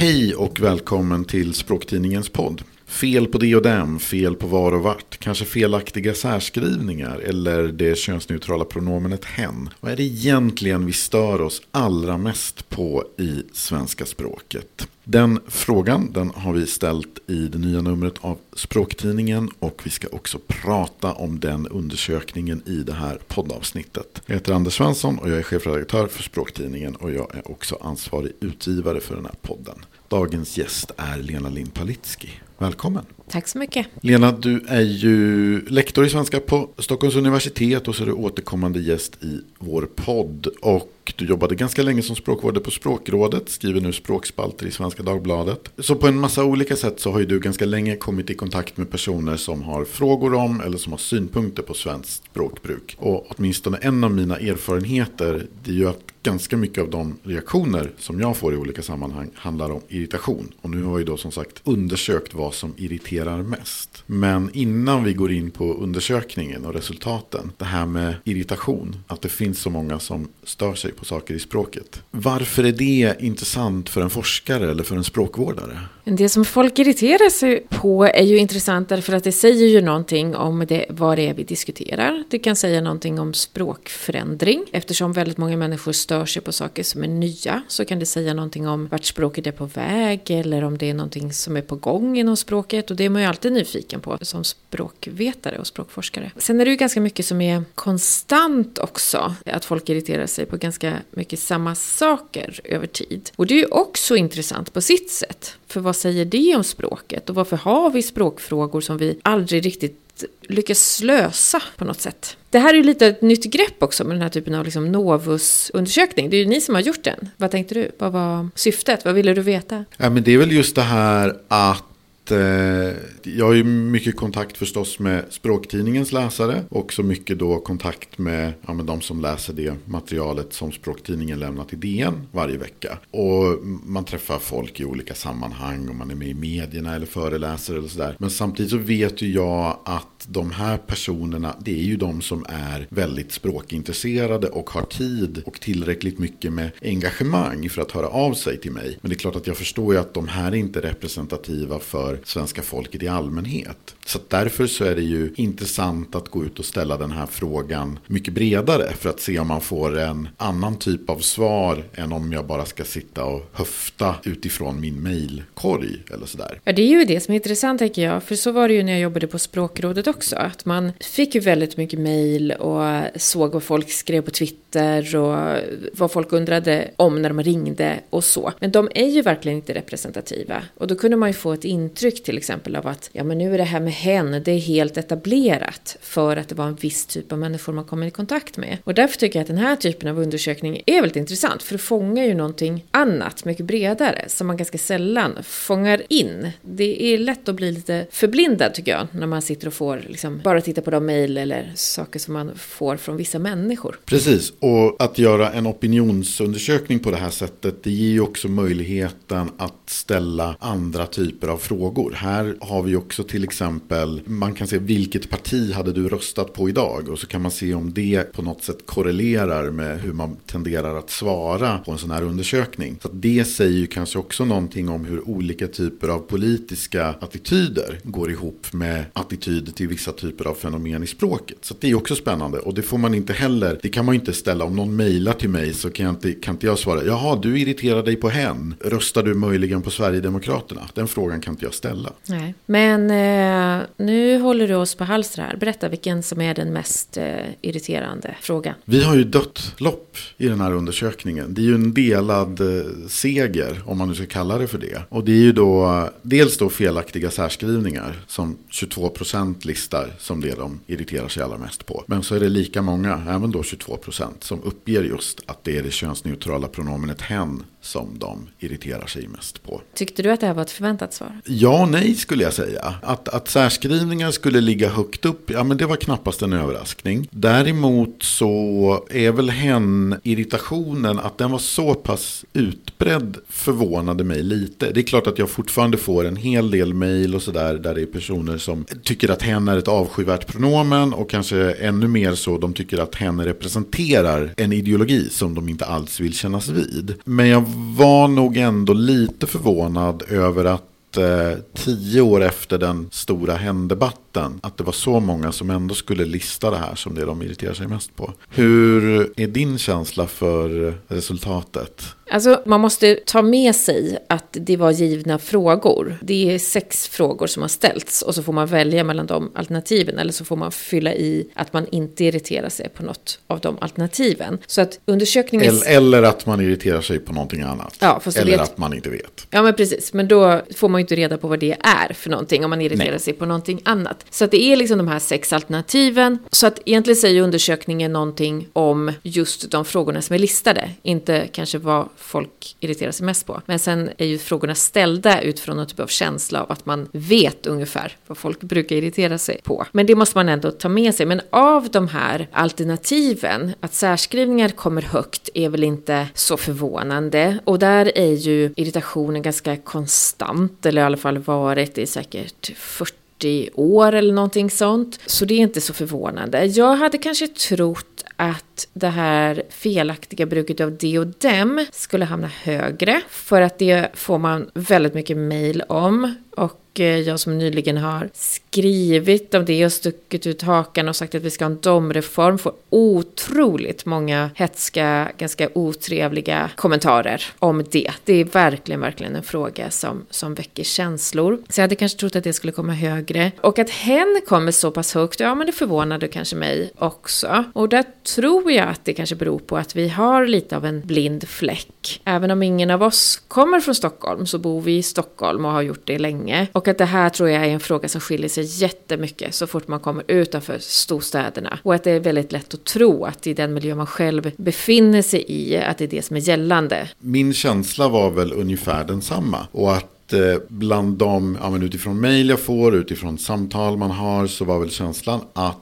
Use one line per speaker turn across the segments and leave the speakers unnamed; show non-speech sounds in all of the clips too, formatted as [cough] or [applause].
Hej och välkommen till Språktidningens podd. Fel på det och dem, fel på var och vart, kanske felaktiga särskrivningar eller det könsneutrala pronomenet hen. Vad är det egentligen vi stör oss allra mest på i svenska språket? Den frågan den har vi ställt i det nya numret av Språktidningen och vi ska också prata om den undersökningen i det här poddavsnittet. Jag heter Anders Svensson och jag är chefredaktör för Språktidningen och jag är också ansvarig utgivare för den här podden. Dagens gäst är Lena Lind Palitski. Välkommen.
Tack så mycket.
Lena, du är ju lektor i svenska på Stockholms universitet och så är du återkommande gäst i vår podd. Och du jobbade ganska länge som språkvårdare på Språkrådet, skriver nu språkspalter i Svenska Dagbladet. Så på en massa olika sätt så har ju du ganska länge kommit i kontakt med personer som har frågor om eller som har synpunkter på svenskt språkbruk. Och åtminstone en av mina erfarenheter det är ju att ganska mycket av de reaktioner som jag får i olika sammanhang handlar om irritation. Och nu har vi då som sagt undersökt vad vad som irriterar mest. Men innan vi går in på undersökningen och resultaten, det här med irritation, att det finns så många som stör sig på saker i språket. Varför är det intressant för en forskare eller för en språkvårdare?
Det som folk irriterar sig på är ju intressant därför att det säger ju någonting om det, vad det är vi diskuterar. Det kan säga någonting om språkförändring. Eftersom väldigt många människor stör sig på saker som är nya så kan det säga någonting om vart språket är på väg eller om det är någonting som är på gång inom språket. Och det är man ju alltid nyfiken på som språkvetare och språkforskare. Sen är det ju ganska mycket som är konstant också. Att folk irriterar sig på ganska mycket samma saker över tid. Och det är ju också intressant på sitt sätt. För vad säger det om språket? Och varför har vi språkfrågor som vi aldrig riktigt lyckas lösa på något sätt. Det här är ju lite ett nytt grepp också med den här typen av liksom Novus-undersökning. Det är ju ni som har gjort den. Vad tänkte du? Vad var syftet? Vad ville du veta?
Ja, men det är väl just det här att eh, jag har ju mycket kontakt förstås med Språktidningens läsare. Och så mycket då kontakt med, ja, med de som läser det materialet som Språktidningen lämnar till DN varje vecka. Och man träffar folk i olika sammanhang och man är med i medierna eller föreläser eller sådär. Men samtidigt så vet ju jag att de här personerna, det är ju de som är väldigt språkintresserade och har tid och tillräckligt mycket med engagemang för att höra av sig till mig. Men det är klart att jag förstår ju att de här är inte representativa för svenska folket i allmänhet. Så därför så är det ju intressant att gå ut och ställa den här frågan mycket bredare för att se om man får en annan typ av svar än om jag bara ska sitta och höfta utifrån min mejlkorg eller sådär.
Ja, det är ju det som är intressant tänker jag, för så var det ju när jag jobbade på Språkrådet också, att man fick ju väldigt mycket mejl och såg vad folk skrev på Twitter och vad folk undrade om när de ringde och så. Men de är ju verkligen inte representativa och då kunde man ju få ett intryck till exempel av att ja, men nu är det här med hen, det är helt etablerat för att det var en viss typ av människor man kommer i kontakt med. Och därför tycker jag att den här typen av undersökning är väldigt intressant, för det fångar ju någonting annat, mycket bredare, som man ganska sällan fångar in. Det är lätt att bli lite förblindad tycker jag, när man sitter och får liksom bara titta på de mejl eller saker som man får från vissa människor.
Precis, och att göra en opinionsundersökning på det här sättet, det ger ju också möjligheten att ställa andra typer av frågor. Här har vi också till exempel, man kan se vilket parti hade du röstat på idag och så kan man se om det på något sätt korrelerar med hur man tenderar att svara på en sån här undersökning. Så det säger ju kanske också någonting om hur olika typer av politiska attityder går ihop med attityder till vissa typer av fenomen i språket. Så det är också spännande och det får man inte heller, det kan man inte ställa om någon mejlar till mig så kan, jag inte, kan inte jag svara, jaha du irriterar dig på hen, röstar du möjligen på Sverigedemokraterna? Den frågan kan inte jag ställa.
Nej. Men eh, nu håller du oss på halster här. Berätta vilken som är den mest eh, irriterande frågan.
Vi har ju dött lopp i den här undersökningen. Det är ju en delad eh, seger, om man nu ska kalla det för det. Och det är ju då dels då felaktiga särskrivningar som 22% listar som det de irriterar sig allra mest på. Men så är det lika många, även då 22%, som uppger just att det är det könsneutrala pronomenet hen som de irriterar sig mest på.
Tyckte du att det här var ett förväntat svar?
Ja och nej skulle jag säga. Att, att särskrivningar skulle ligga högt upp, ja men det var knappast en överraskning. Däremot så är väl hen irritationen att den var så pass utbredd förvånade mig lite. Det är klart att jag fortfarande får en hel del mejl och sådär där det är personer som tycker att hen är ett avskyvärt pronomen och kanske ännu mer så de tycker att hen representerar en ideologi som de inte alls vill kännas vid. Men jag var nog ändå lite förvånad över att eh, tio år efter den stora händebatten att det var så många som ändå skulle lista det här som det de irriterar sig mest på. Hur är din känsla för resultatet?
Alltså, man måste ta med sig att det var givna frågor. Det är sex frågor som har ställts och så får man välja mellan de alternativen eller så får man fylla i att man inte irriterar sig på något av de alternativen. Så att undersökningen...
Eller, eller att man irriterar sig på någonting annat.
Ja,
eller
vet...
att man inte vet.
Ja, men precis. Men då får man ju inte reda på vad det är för någonting om man irriterar Nej. sig på någonting annat. Så att det är liksom de här sex alternativen. Så att egentligen säger undersökningen någonting om just de frågorna som är listade. Inte kanske vad folk irriterar sig mest på. Men sen är ju frågorna ställda utifrån någon typ av känsla av att man vet ungefär vad folk brukar irritera sig på. Men det måste man ändå ta med sig. Men av de här alternativen, att särskrivningar kommer högt är väl inte så förvånande. Och där är ju irritationen ganska konstant, eller i alla fall varit i säkert 40 40 år eller någonting sånt. Så det är inte så förvånande. Jag hade kanske trott att det här felaktiga bruket av de och dem skulle hamna högre. För att det får man väldigt mycket mail om. Och Eh, jag som nyligen har skrivit om det och stuckit ut hakan och sagt att vi ska ha en domreform får otroligt många hetska, ganska otrevliga kommentarer om det. Det är verkligen, verkligen en fråga som, som väcker känslor. Så jag hade kanske trott att det skulle komma högre. Och att hen kommer så pass högt, ja men det förvånade kanske mig också. Och där tror jag att det kanske beror på att vi har lite av en blind fläck. Även om ingen av oss kommer från Stockholm så bor vi i Stockholm och har gjort det länge. Och att det här tror jag är en fråga som skiljer sig jättemycket så fort man kommer utanför storstäderna. Och att det är väldigt lätt att tro att i den miljö man själv befinner sig i, att det är det som är gällande.
Min känsla var väl ungefär densamma. Och att eh, bland de, ja, men utifrån mejl jag får, utifrån samtal man har, så var väl känslan att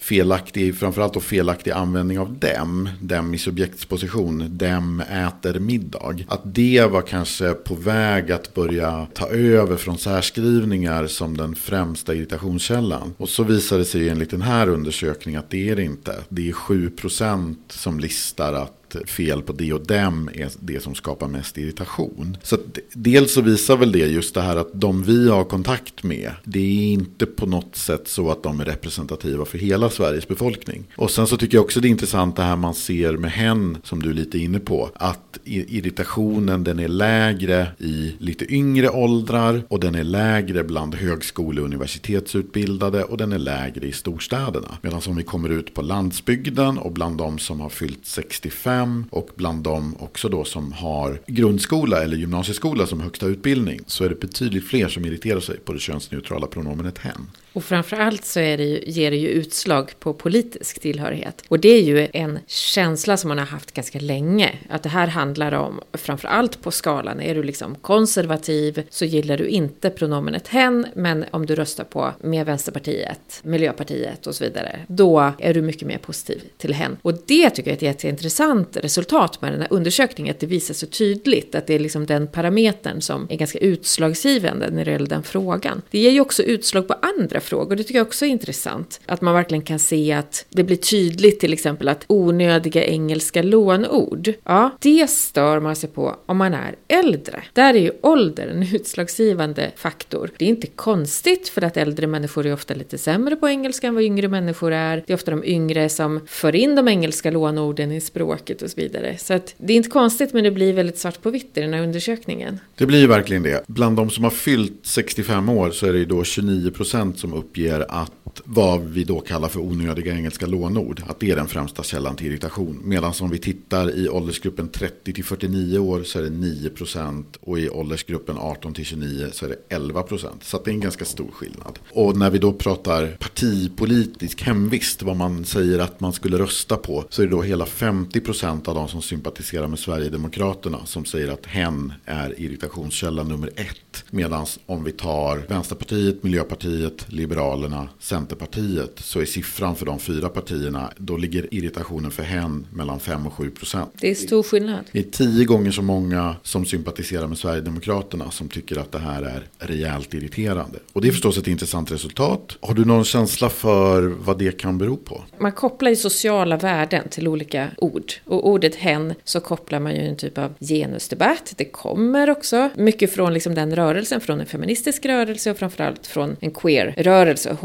Felaktig, framförallt då felaktig användning av dem, dem i subjektsposition, dem äter middag. Att det var kanske på väg att börja ta över från särskrivningar som den främsta irritationskällan. Och så visade det sig enligt den här undersökningen att det är det inte. Det är 7% som listar att fel på det och dem är det som skapar mest irritation. Så dels så visar väl det just det här att de vi har kontakt med, det är inte på något sätt så att de är representativa för hela Sveriges befolkning. Och sen så tycker jag också det är intressant det här man ser med hen, som du är lite inne på, att irritationen den är lägre i lite yngre åldrar och den är lägre bland högskole och universitetsutbildade och den är lägre i storstäderna. Medan om vi kommer ut på landsbygden och bland de som har fyllt 65 5 och bland dem också då som har grundskola eller gymnasieskola som högsta utbildning så är det betydligt fler som irriterar sig på det könsneutrala pronomenet hen.
Och framförallt så är det ju, ger det ju utslag på politisk tillhörighet. Och det är ju en känsla som man har haft ganska länge. Att det här handlar om, framförallt på skalan, är du liksom konservativ så gillar du inte pronomenet hen, men om du röstar på med Vänsterpartiet, Miljöpartiet och så vidare, då är du mycket mer positiv till hen. Och det tycker jag är ett jätteintressant resultat med den här undersökningen, att det visar så tydligt att det är liksom den parametern som är ganska utslagsgivande när det gäller den frågan. Det ger ju också utslag på andra frågor. Det tycker jag också är intressant. Att man verkligen kan se att det blir tydligt till exempel att onödiga engelska lånord, ja, det stör man sig på om man är äldre. Där är ju ålder en [laughs] utslagsgivande faktor. Det är inte konstigt för att äldre människor är ofta lite sämre på engelska än vad yngre människor är. Det är ofta de yngre som för in de engelska lånorden i språket och så vidare. Så att det är inte konstigt men det blir väldigt svart på vitt i den här undersökningen.
Det blir verkligen det. Bland de som har fyllt 65 år så är det ju då 29 procent som som uppger att vad vi då kallar för onödiga engelska lånord, att det är den främsta källan till irritation. Medan om vi tittar i åldersgruppen 30 till 49 år så är det 9 procent och i åldersgruppen 18 till 29 så är det 11 procent. Så det är en ganska stor skillnad. Och när vi då pratar partipolitisk hemvist, vad man säger att man skulle rösta på, så är det då hela 50 procent av de som sympatiserar med Sverigedemokraterna som säger att hen är irritationskälla nummer ett. Medan om vi tar Vänsterpartiet, Miljöpartiet, Liberalerna, Centerpartiet så är siffran för de fyra partierna, då ligger irritationen för hen mellan 5 och 7 procent.
Det är stor skillnad.
Det är tio gånger så många som sympatiserar med Sverigedemokraterna som tycker att det här är rejält irriterande. Och det är förstås ett intressant resultat. Har du någon känsla för vad det kan bero på?
Man kopplar ju sociala värden till olika ord. Och ordet hen så kopplar man ju en typ av genusdebatt. Det kommer också mycket från liksom den rörelsen, från en feministisk rörelse och framförallt från en queer-rörelse,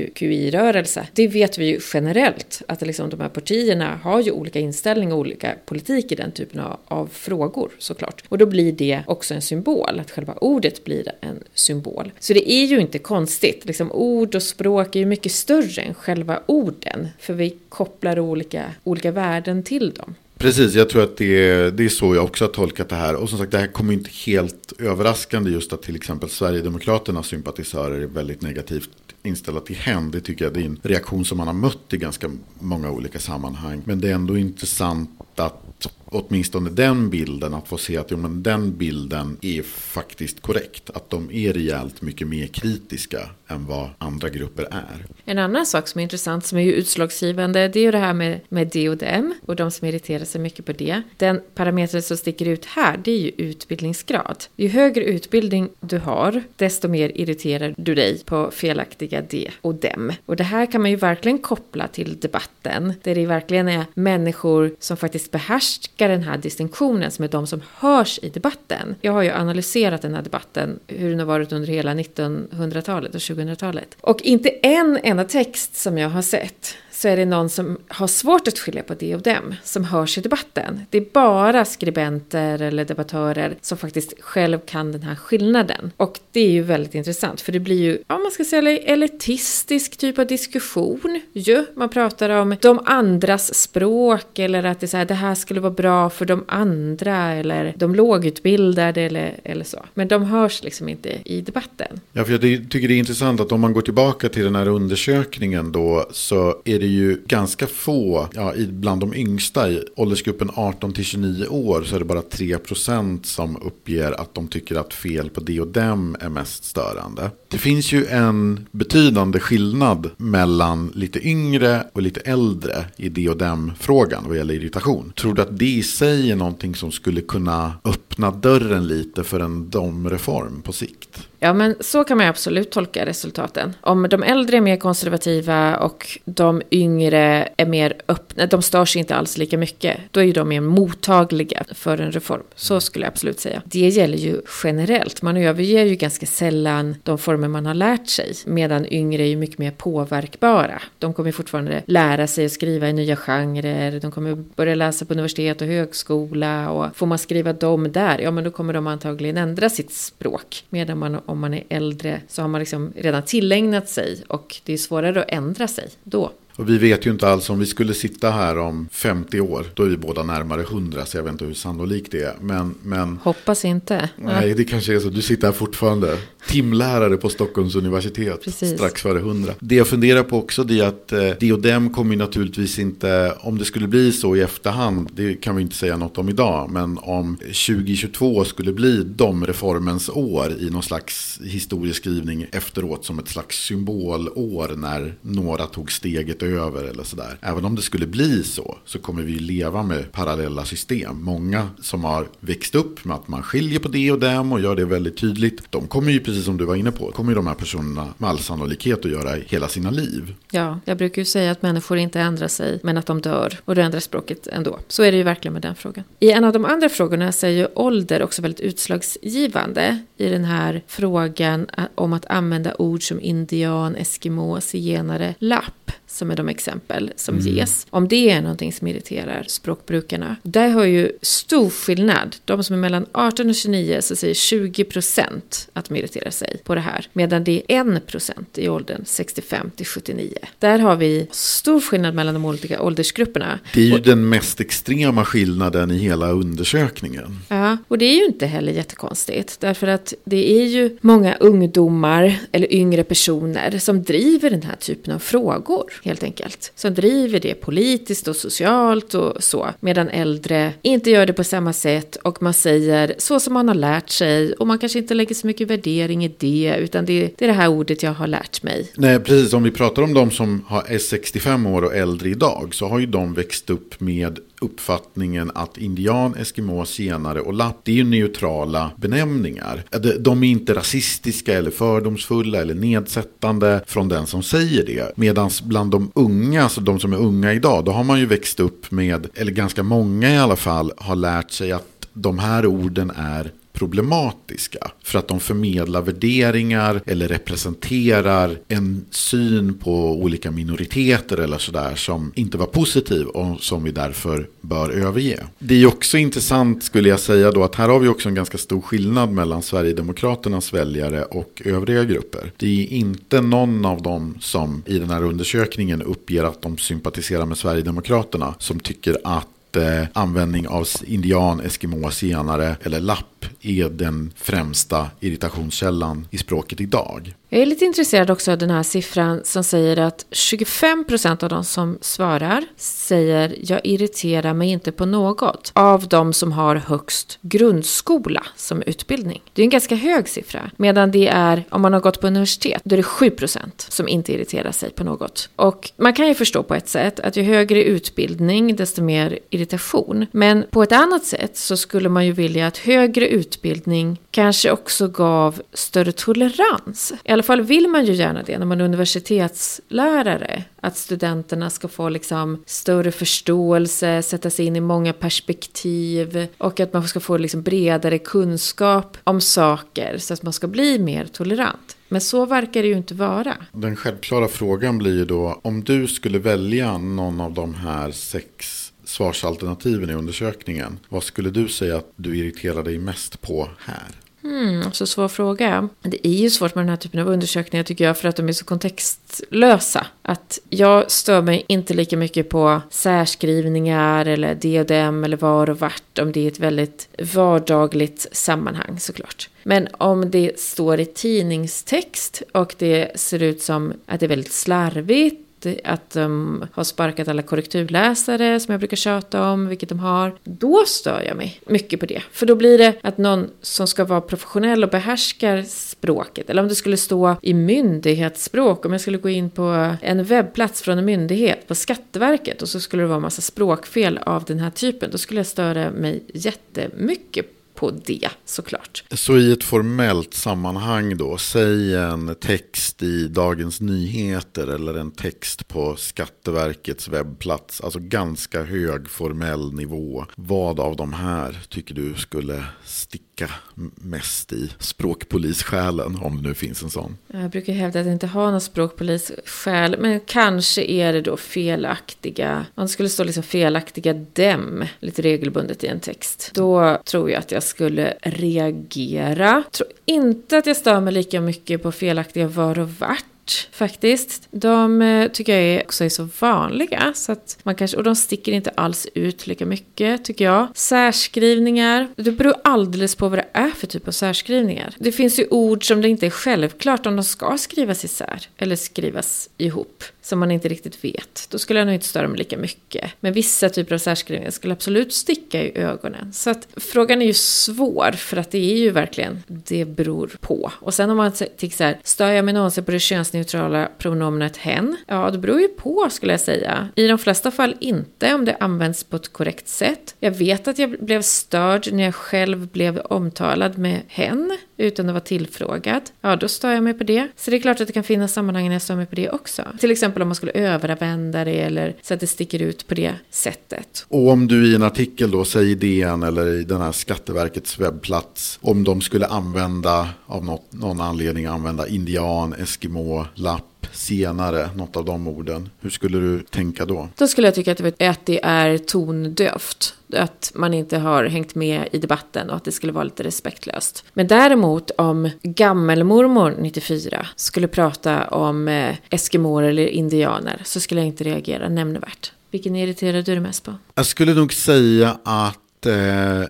hbtqi-rörelse. Det vet vi ju generellt, att liksom de här partierna har ju olika inställning och olika politik i den typen av, av frågor såklart. Och då blir det också en symbol, att själva ordet blir en symbol. Så det är ju inte konstigt, liksom ord och språk är ju mycket större än själva orden, för vi kopplar olika, olika värden till dem.
Precis, jag tror att det är, det är så jag också har tolkat det här. Och som sagt, det här kommer inte helt överraskande just att till exempel Sverigedemokraternas sympatisörer är väldigt negativt inställda till hen. Det tycker jag det är en reaktion som man har mött i ganska många olika sammanhang. Men det är ändå intressant att åtminstone den bilden, att få se att jo, men den bilden är faktiskt korrekt. Att de är rejält mycket mer kritiska än vad andra grupper är.
En annan sak som är intressant, som är ju utslagsgivande, det är ju det här med, med D och dem och de som irriterar sig mycket på det. Den parametern som sticker ut här, det är ju utbildningsgrad. Ju högre utbildning du har, desto mer irriterar du dig på felaktiga D och dem. Och det här kan man ju verkligen koppla till debatten, där det verkligen är människor som faktiskt behärskar den här distinktionen, som är de som hörs i debatten. Jag har ju analyserat den här debatten, hur den har varit under hela 1900-talet och 2000-talet. Och inte en enda text som jag har sett så är det någon som har svårt att skilja på det och dem som hörs i debatten. Det är bara skribenter eller debattörer som faktiskt själv kan den här skillnaden. Och det är ju väldigt intressant för det blir ju, ja man ska säga elitistisk typ av diskussion ju. Man pratar om de andras språk eller att det, är så här, det här skulle vara bra för de andra eller de lågutbildade eller, eller så. Men de hörs liksom inte i debatten.
Ja, för jag tycker det är intressant att om man går tillbaka till den här undersökningen då så är det ju ganska få, ja, bland de yngsta i åldersgruppen 18 till 29 år så är det bara 3% som uppger att de tycker att fel på det och dem är mest störande. Det finns ju en betydande skillnad mellan lite yngre och lite äldre i det och dem-frågan vad gäller irritation. Tror du att det i sig är någonting som skulle kunna öppna dörren lite för en domreform på sikt?
Ja, men så kan man absolut tolka resultaten. Om de äldre är mer konservativa och de yngre är mer öppna, de stör sig inte alls lika mycket, då är ju de mer mottagliga för en reform. Så skulle jag absolut säga. Det gäller ju generellt. Man överger ju ganska sällan de former man har lärt sig, medan yngre är ju mycket mer påverkbara. De kommer fortfarande lära sig att skriva i nya genrer, de kommer börja läsa på universitet och högskola och får man skriva dem där, ja men då kommer de antagligen ändra sitt språk. Medan man om man är äldre så har man liksom redan tillägnat sig och det är svårare att ändra sig då.
Och vi vet ju inte alls om vi skulle sitta här om 50 år. Då är vi båda närmare 100 så jag vet inte hur sannolikt det är. Men, men,
Hoppas inte.
Nej, det kanske är så. Du sitter här fortfarande. Timlärare på Stockholms universitet.
Precis.
Strax före 100. Det jag funderar på också är att eh, det och dem kommer ju naturligtvis inte. Om det skulle bli så i efterhand. Det kan vi inte säga något om idag. Men om 2022 skulle bli de reformens år i någon slags historieskrivning efteråt. Som ett slags symbolår när några tog steget över eller sådär. Även om det skulle bli så så kommer vi leva med parallella system. Många som har växt upp med att man skiljer på det och dem och gör det väldigt tydligt. De kommer ju precis som du var inne på, kommer ju de här personerna med all sannolikhet att göra hela sina liv.
Ja, jag brukar ju säga att människor inte ändrar sig men att de dör och då ändrar språket ändå. Så är det ju verkligen med den frågan. I en av de andra frågorna så är ju ålder också väldigt utslagsgivande i den här frågan eh, om att använda ord som indian, eskimo, zigenare, lapp som är de exempel som mm. ges. Om det är någonting som irriterar språkbrukarna. Där har ju stor skillnad. De som är mellan 18 och 29 så säger 20 procent att de irriterar sig på det här. Medan det är 1 procent i åldern 65 till 79. Där har vi stor skillnad mellan de olika åldersgrupperna.
Det är ju och, den mest extrema skillnaden i hela undersökningen.
Ja, och det är ju inte heller jättekonstigt. Därför att det är ju många ungdomar eller yngre personer som driver den här typen av frågor helt enkelt. Som driver det politiskt och socialt och så. Medan äldre inte gör det på samma sätt och man säger så som man har lärt sig och man kanske inte lägger så mycket värdering i det utan det, det är det här ordet jag har lärt mig.
Nej, precis. Om vi pratar om de som är 65 år och äldre idag så har ju de växt upp med uppfattningen att indian, eskimo, senare och lapp, det är ju neutrala benämningar. De är inte rasistiska eller fördomsfulla eller nedsättande från den som säger det. Medan bland de unga, alltså de som är unga idag, då har man ju växt upp med, eller ganska många i alla fall, har lärt sig att de här orden är problematiska. För att de förmedlar värderingar eller representerar en syn på olika minoriteter eller sådär som inte var positiv och som vi därför bör överge. Det är också intressant skulle jag säga då att här har vi också en ganska stor skillnad mellan Sverigedemokraternas väljare och övriga grupper. Det är inte någon av dem som i den här undersökningen uppger att de sympatiserar med Sverigedemokraterna som tycker att eh, användning av indian, eskimo, senare eller lapp är den främsta irritationskällan i språket idag.
Jag är lite intresserad också av den här siffran som säger att 25% av de som svarar säger jag irriterar mig inte på något av de som har högst grundskola som utbildning. Det är en ganska hög siffra. Medan det är, om man har gått på universitet, då är det 7% som inte irriterar sig på något. Och man kan ju förstå på ett sätt att ju högre utbildning desto mer irritation. Men på ett annat sätt så skulle man ju vilja att högre utbildning kanske också gav större tolerans. I alla fall vill man ju gärna det när man är universitetslärare. Att studenterna ska få liksom större förståelse, sätta sig in i många perspektiv och att man ska få liksom bredare kunskap om saker så att man ska bli mer tolerant. Men så verkar det ju inte vara.
Den självklara frågan blir ju då om du skulle välja någon av de här sex svarsalternativen i undersökningen. Vad skulle du säga att du irriterar dig mest på här?
Mm, så svår fråga. Det är ju svårt med den här typen av undersökningar tycker jag för att de är så kontextlösa. Att jag stör mig inte lika mycket på särskrivningar eller det och dem eller var och vart om det är ett väldigt vardagligt sammanhang såklart. Men om det står i tidningstext och det ser ut som att det är väldigt slarvigt att de har sparkat alla korrekturläsare som jag brukar tjata om, vilket de har. Då stör jag mig mycket på det. För då blir det att någon som ska vara professionell och behärskar språket, eller om det skulle stå i myndighetsspråk, om jag skulle gå in på en webbplats från en myndighet på Skatteverket och så skulle det vara en massa språkfel av den här typen, då skulle jag störa mig jättemycket på det såklart.
Så i ett formellt sammanhang då, säg en text i Dagens Nyheter eller en text på Skatteverkets webbplats, alltså ganska hög formell nivå. Vad av de här tycker du skulle sticka mest i språkpolissjälen, om det nu finns en sån?
Jag brukar hävda att jag inte har någon språkpolissjäl, men kanske är det då felaktiga, man skulle stå liksom felaktiga dem lite regelbundet i en text. Då tror jag att jag skulle reagera. Tror inte att jag stör mig lika mycket på felaktiga var och vart faktiskt. De eh, tycker jag också är så vanliga. Så att man kanske, och de sticker inte alls ut lika mycket tycker jag. Särskrivningar. Det beror alldeles på vad det är för typ av särskrivningar. Det finns ju ord som det inte är självklart om de ska skrivas isär. Eller skrivas ihop som man inte riktigt vet, då skulle jag nog inte störa mig lika mycket. Men vissa typer av särskrivningar skulle absolut sticka i ögonen. Så att frågan är ju svår, för att det är ju verkligen, det beror på. Och sen om man tänker så här, stör jag mig någonsin på det könsneutrala pronomenet hen? Ja, det beror ju på skulle jag säga. I de flesta fall inte, om det används på ett korrekt sätt. Jag vet att jag blev störd när jag själv blev omtalad med hen, utan att vara tillfrågad. Ja, då stör jag mig på det. Så det är klart att det kan finnas sammanhang när jag stör mig på det också. Till exempel om man skulle överanvända det eller så att det sticker ut på det sättet.
Och om du i en artikel då, säger i DN eller i den här Skatteverkets webbplats, om de skulle använda, av något, någon anledning använda indian, eskimo, lapp, senare, något av de orden. Hur skulle du tänka då?
Då skulle jag tycka att det är tondövt. Att man inte har hängt med i debatten och att det skulle vara lite respektlöst. Men däremot om gammelmormor 94 skulle prata om eh, eskimoer eller indianer så skulle jag inte reagera nämnvärt. Vilken irriterar du dig mest på?
Jag skulle nog säga att eh,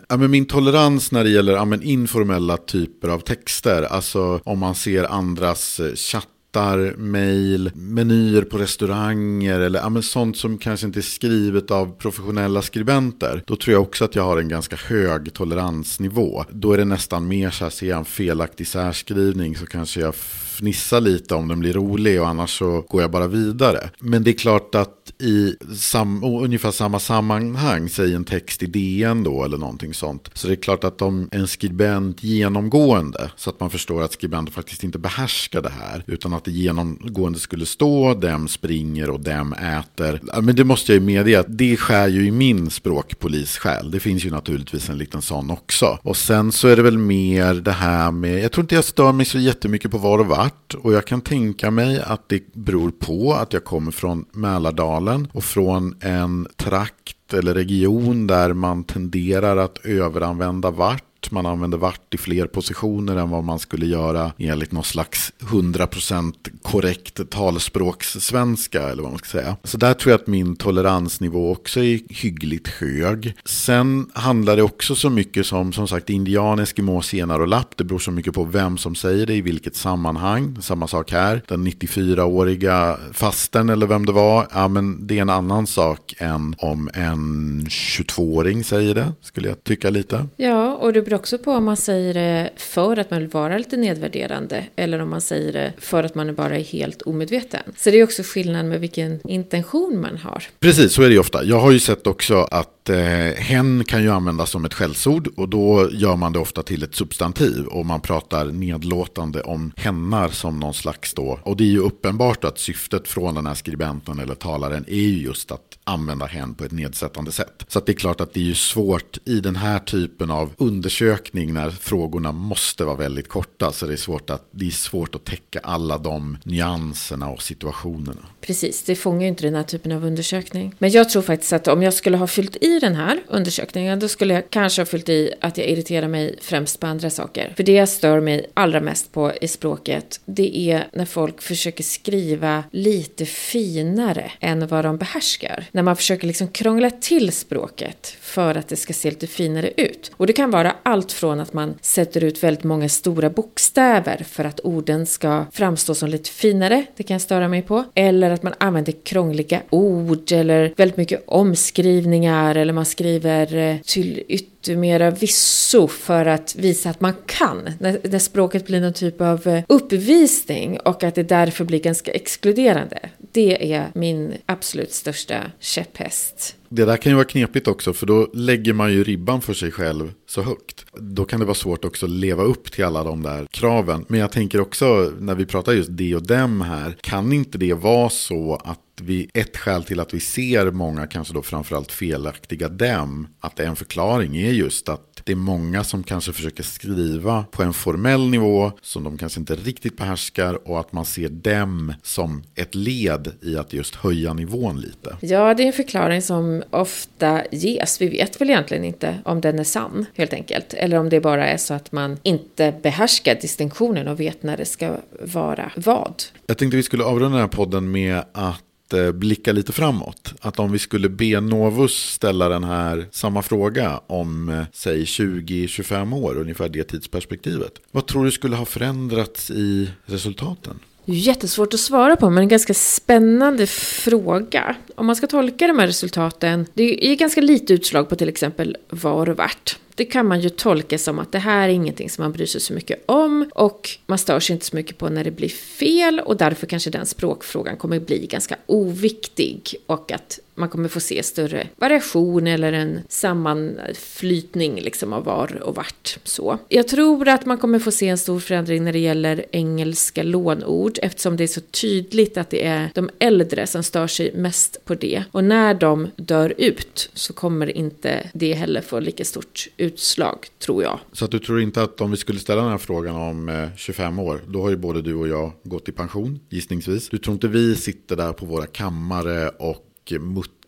ja, men min tolerans när det gäller ja, men informella typer av texter, alltså om man ser andras eh, chatt chattar, mail, menyer på restauranger eller ja, men sånt som kanske inte är skrivet av professionella skribenter. Då tror jag också att jag har en ganska hög toleransnivå. Då är det nästan mer så här, ser jag en felaktig särskrivning så kanske jag fnissa lite om den blir rolig och annars så går jag bara vidare. Men det är klart att i sam, ungefär samma sammanhang, säg en text i DN då eller någonting sånt. Så det är klart att om en skribent genomgående, så att man förstår att skribenten faktiskt inte behärskar det här, utan att det genomgående skulle stå dem springer och dem äter. Men det måste jag ju medge att det skär ju i min språkpolissjäl. Det finns ju naturligtvis en liten sån också. Och sen så är det väl mer det här med, jag tror inte jag stör mig så jättemycket på var och var svart och jag kan tänka mig att det beror på att jag kommer från Mälardalen och från en trakt eller region där man tenderar att överanvända vart man använder vart i fler positioner än vad man skulle göra enligt någon slags 100% korrekt talspråkssvenska eller vad man ska säga. Så där tror jag att min toleransnivå också är hyggligt hög. Sen handlar det också så mycket som som sagt indian, eskimo, senar och lapp. Det beror så mycket på vem som säger det i vilket sammanhang. Samma sak här. Den 94-åriga fasten eller vem det var. Ja, men det är en annan sak än om en 22-åring säger det, skulle jag tycka lite.
Ja, och det beror också på om man säger det för att man vill vara lite nedvärderande eller om man säger det för att man bara är helt omedveten. Så det är också skillnad med vilken intention man har.
Precis, så är det ju ofta. Jag har ju sett också att eh, hen kan ju användas som ett skällsord och då gör man det ofta till ett substantiv och man pratar nedlåtande om hennar som någon slags då. Och det är ju uppenbart att syftet från den här skribenten eller talaren är ju just att använda hen på ett nedsättande sätt. Så det är klart att det är ju svårt i den här typen av undersökning när frågorna måste vara väldigt korta så det är svårt att, det är svårt att täcka alla de nyanserna och situationerna.
Precis, det fångar ju inte den här typen av undersökning. Men jag tror faktiskt att om jag skulle ha fyllt i den här undersökningen då skulle jag kanske ha fyllt i att jag irriterar mig främst på andra saker. För det jag stör mig allra mest på i språket det är när folk försöker skriva lite finare än vad de behärskar när man försöker liksom krångla till språket för att det ska se lite finare ut. Och det kan vara allt från att man sätter ut väldigt många stora bokstäver för att orden ska framstå som lite finare, det kan jag störa mig på. Eller att man använder krångliga ord eller väldigt mycket omskrivningar eller man skriver eh, till ytterligare yttermera visso för att visa att man kan. När, när språket blir någon typ av eh, uppvisning och att det därför blir ganska exkluderande. Det är min absolut största käpphäst.
Det där kan ju vara knepigt också för då lägger man ju ribban för sig själv så högt. Då kan det vara svårt också att leva upp till alla de där kraven. Men jag tänker också när vi pratar just det och dem här. Kan inte det vara så att vi, ett skäl till att vi ser många, kanske då framförallt felaktiga dem, att en förklaring är just att det är många som kanske försöker skriva på en formell nivå som de kanske inte riktigt behärskar och att man ser dem som ett led i att just höja nivån lite.
Ja, det är en förklaring som ofta ges. Vi vet väl egentligen inte om den är sann, helt enkelt. Eller om det bara är så att man inte behärskar distinktionen och vet när det ska vara vad.
Jag tänkte vi skulle avrunda den här podden med att eh, blicka lite framåt. Att om vi skulle be Novus ställa den här samma fråga om eh, säg 20-25 år, ungefär det tidsperspektivet. Vad tror du skulle ha förändrats i resultaten?
Det är Jättesvårt att svara på, men en ganska spännande fråga. Om man ska tolka de här resultaten, det är ganska lite utslag på till exempel var och vart. Det kan man ju tolka som att det här är ingenting som man bryr sig så mycket om och man stör sig inte så mycket på när det blir fel och därför kanske den språkfrågan kommer bli ganska oviktig och att man kommer få se större variation eller en sammanflytning liksom av var och vart. Så. Jag tror att man kommer få se en stor förändring när det gäller engelska lånord eftersom det är så tydligt att det är de äldre som stör sig mest på det. Och när de dör ut så kommer inte det heller få lika stort utslag, tror jag.
Så att du tror inte att om vi skulle ställa den här frågan om eh, 25 år, då har ju både du och jag gått i pension, gissningsvis. Du tror inte vi sitter där på våra kammare och muttrar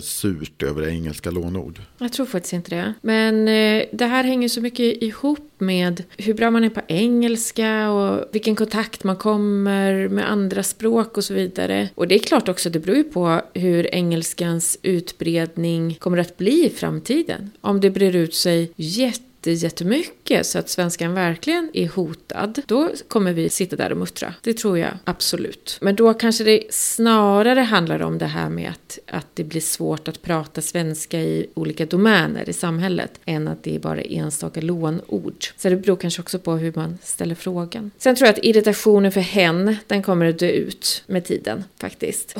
surt över engelska lånord.
Jag tror faktiskt inte det. Men eh, det här hänger så mycket ihop med hur bra man är på engelska och vilken kontakt man kommer med andra språk och så vidare. Och det är klart också, det beror ju på hur engelskans utbredning kommer att bli i framtiden. Om det brer ut sig jätte jätte, jättemycket så att svenskan verkligen är hotad, då kommer vi sitta där och muttra. Det tror jag absolut. Men då kanske det snarare handlar om det här med att, att det blir svårt att prata svenska i olika domäner i samhället än att det är bara enstaka lånord. Så det beror kanske också på hur man ställer frågan. Sen tror jag att irritationen för hen, den kommer att dö ut med tiden faktiskt.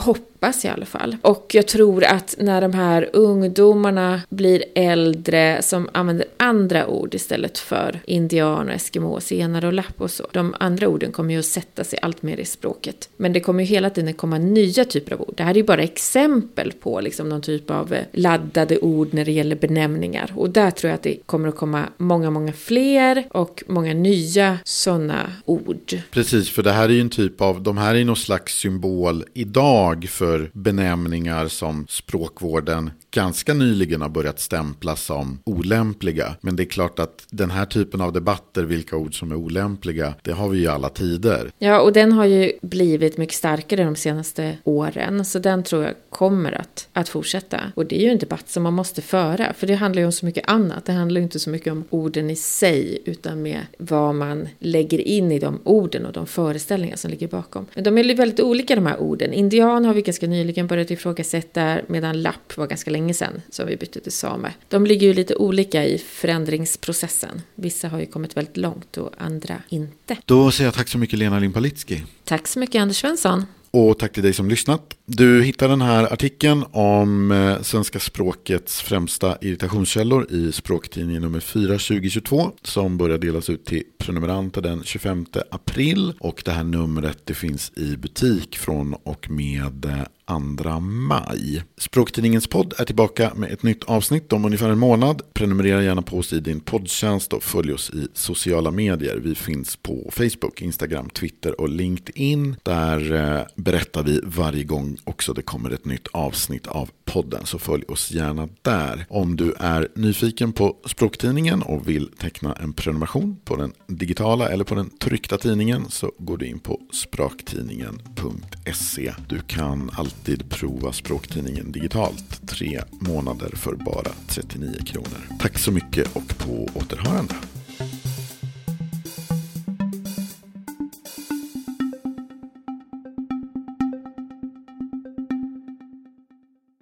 Hoppas i alla fall. Och jag tror att när de här ungdomarna blir äldre som använder andra ord istället för indian, och eskimo, senare och lapp och så. De andra orden kommer ju att sätta sig allt mer i språket. Men det kommer ju hela tiden komma nya typer av ord. Det här är ju bara exempel på liksom någon typ av eh, laddade ord när det gäller benämningar. Och där tror jag att det kommer att komma många, många fler och många nya sådana ord.
Precis, för det här är ju en typ av, de här är någon slags symbol idag för benämningar som språkvården ganska nyligen har börjat stämpla som olämpliga. Men det är klart att den här typen av debatter, vilka ord som är olämpliga, det har vi ju alla tider.
Ja, och den har ju blivit mycket starkare de senaste åren, så den tror jag kommer att, att fortsätta. Och det är ju en debatt som man måste föra, för det handlar ju om så mycket annat. Det handlar ju inte så mycket om orden i sig, utan med vad man lägger in i de orden och de föreställningar som ligger bakom. Men de är väldigt olika de här orden. Indian har vi ganska nyligen börjat ifrågasätta, medan lapp var ganska länge sedan som vi bytte till same. De ligger ju lite olika i förändringsprocessen. Vissa har ju kommit väldigt långt och andra inte.
Då säger jag tack så mycket Lena Limpalitski.
Tack så mycket Anders Svensson.
Och tack till dig som lyssnat. Du hittar den här artikeln om eh, svenska språkets främsta irritationskällor i språktidningen nummer 4 2022 som börjar delas ut till prenumeranter den 25 april. Och det här numret det finns i butik från och med eh, 2 maj. Språktidningens podd är tillbaka med ett nytt avsnitt om ungefär en månad. Prenumerera gärna på oss i din poddtjänst och följ oss i sociala medier. Vi finns på Facebook, Instagram, Twitter och LinkedIn. Där eh, berättar vi varje gång också det kommer ett nytt avsnitt av podden. Så följ oss gärna där. Om du är nyfiken på Språktidningen och vill teckna en prenumeration på den digitala eller på den tryckta tidningen så går du in på spraktidningen.se. Du kan alltid alltid prova Språktidningen digitalt. Tre månader för bara 39 kronor. Tack så mycket och på återhörande.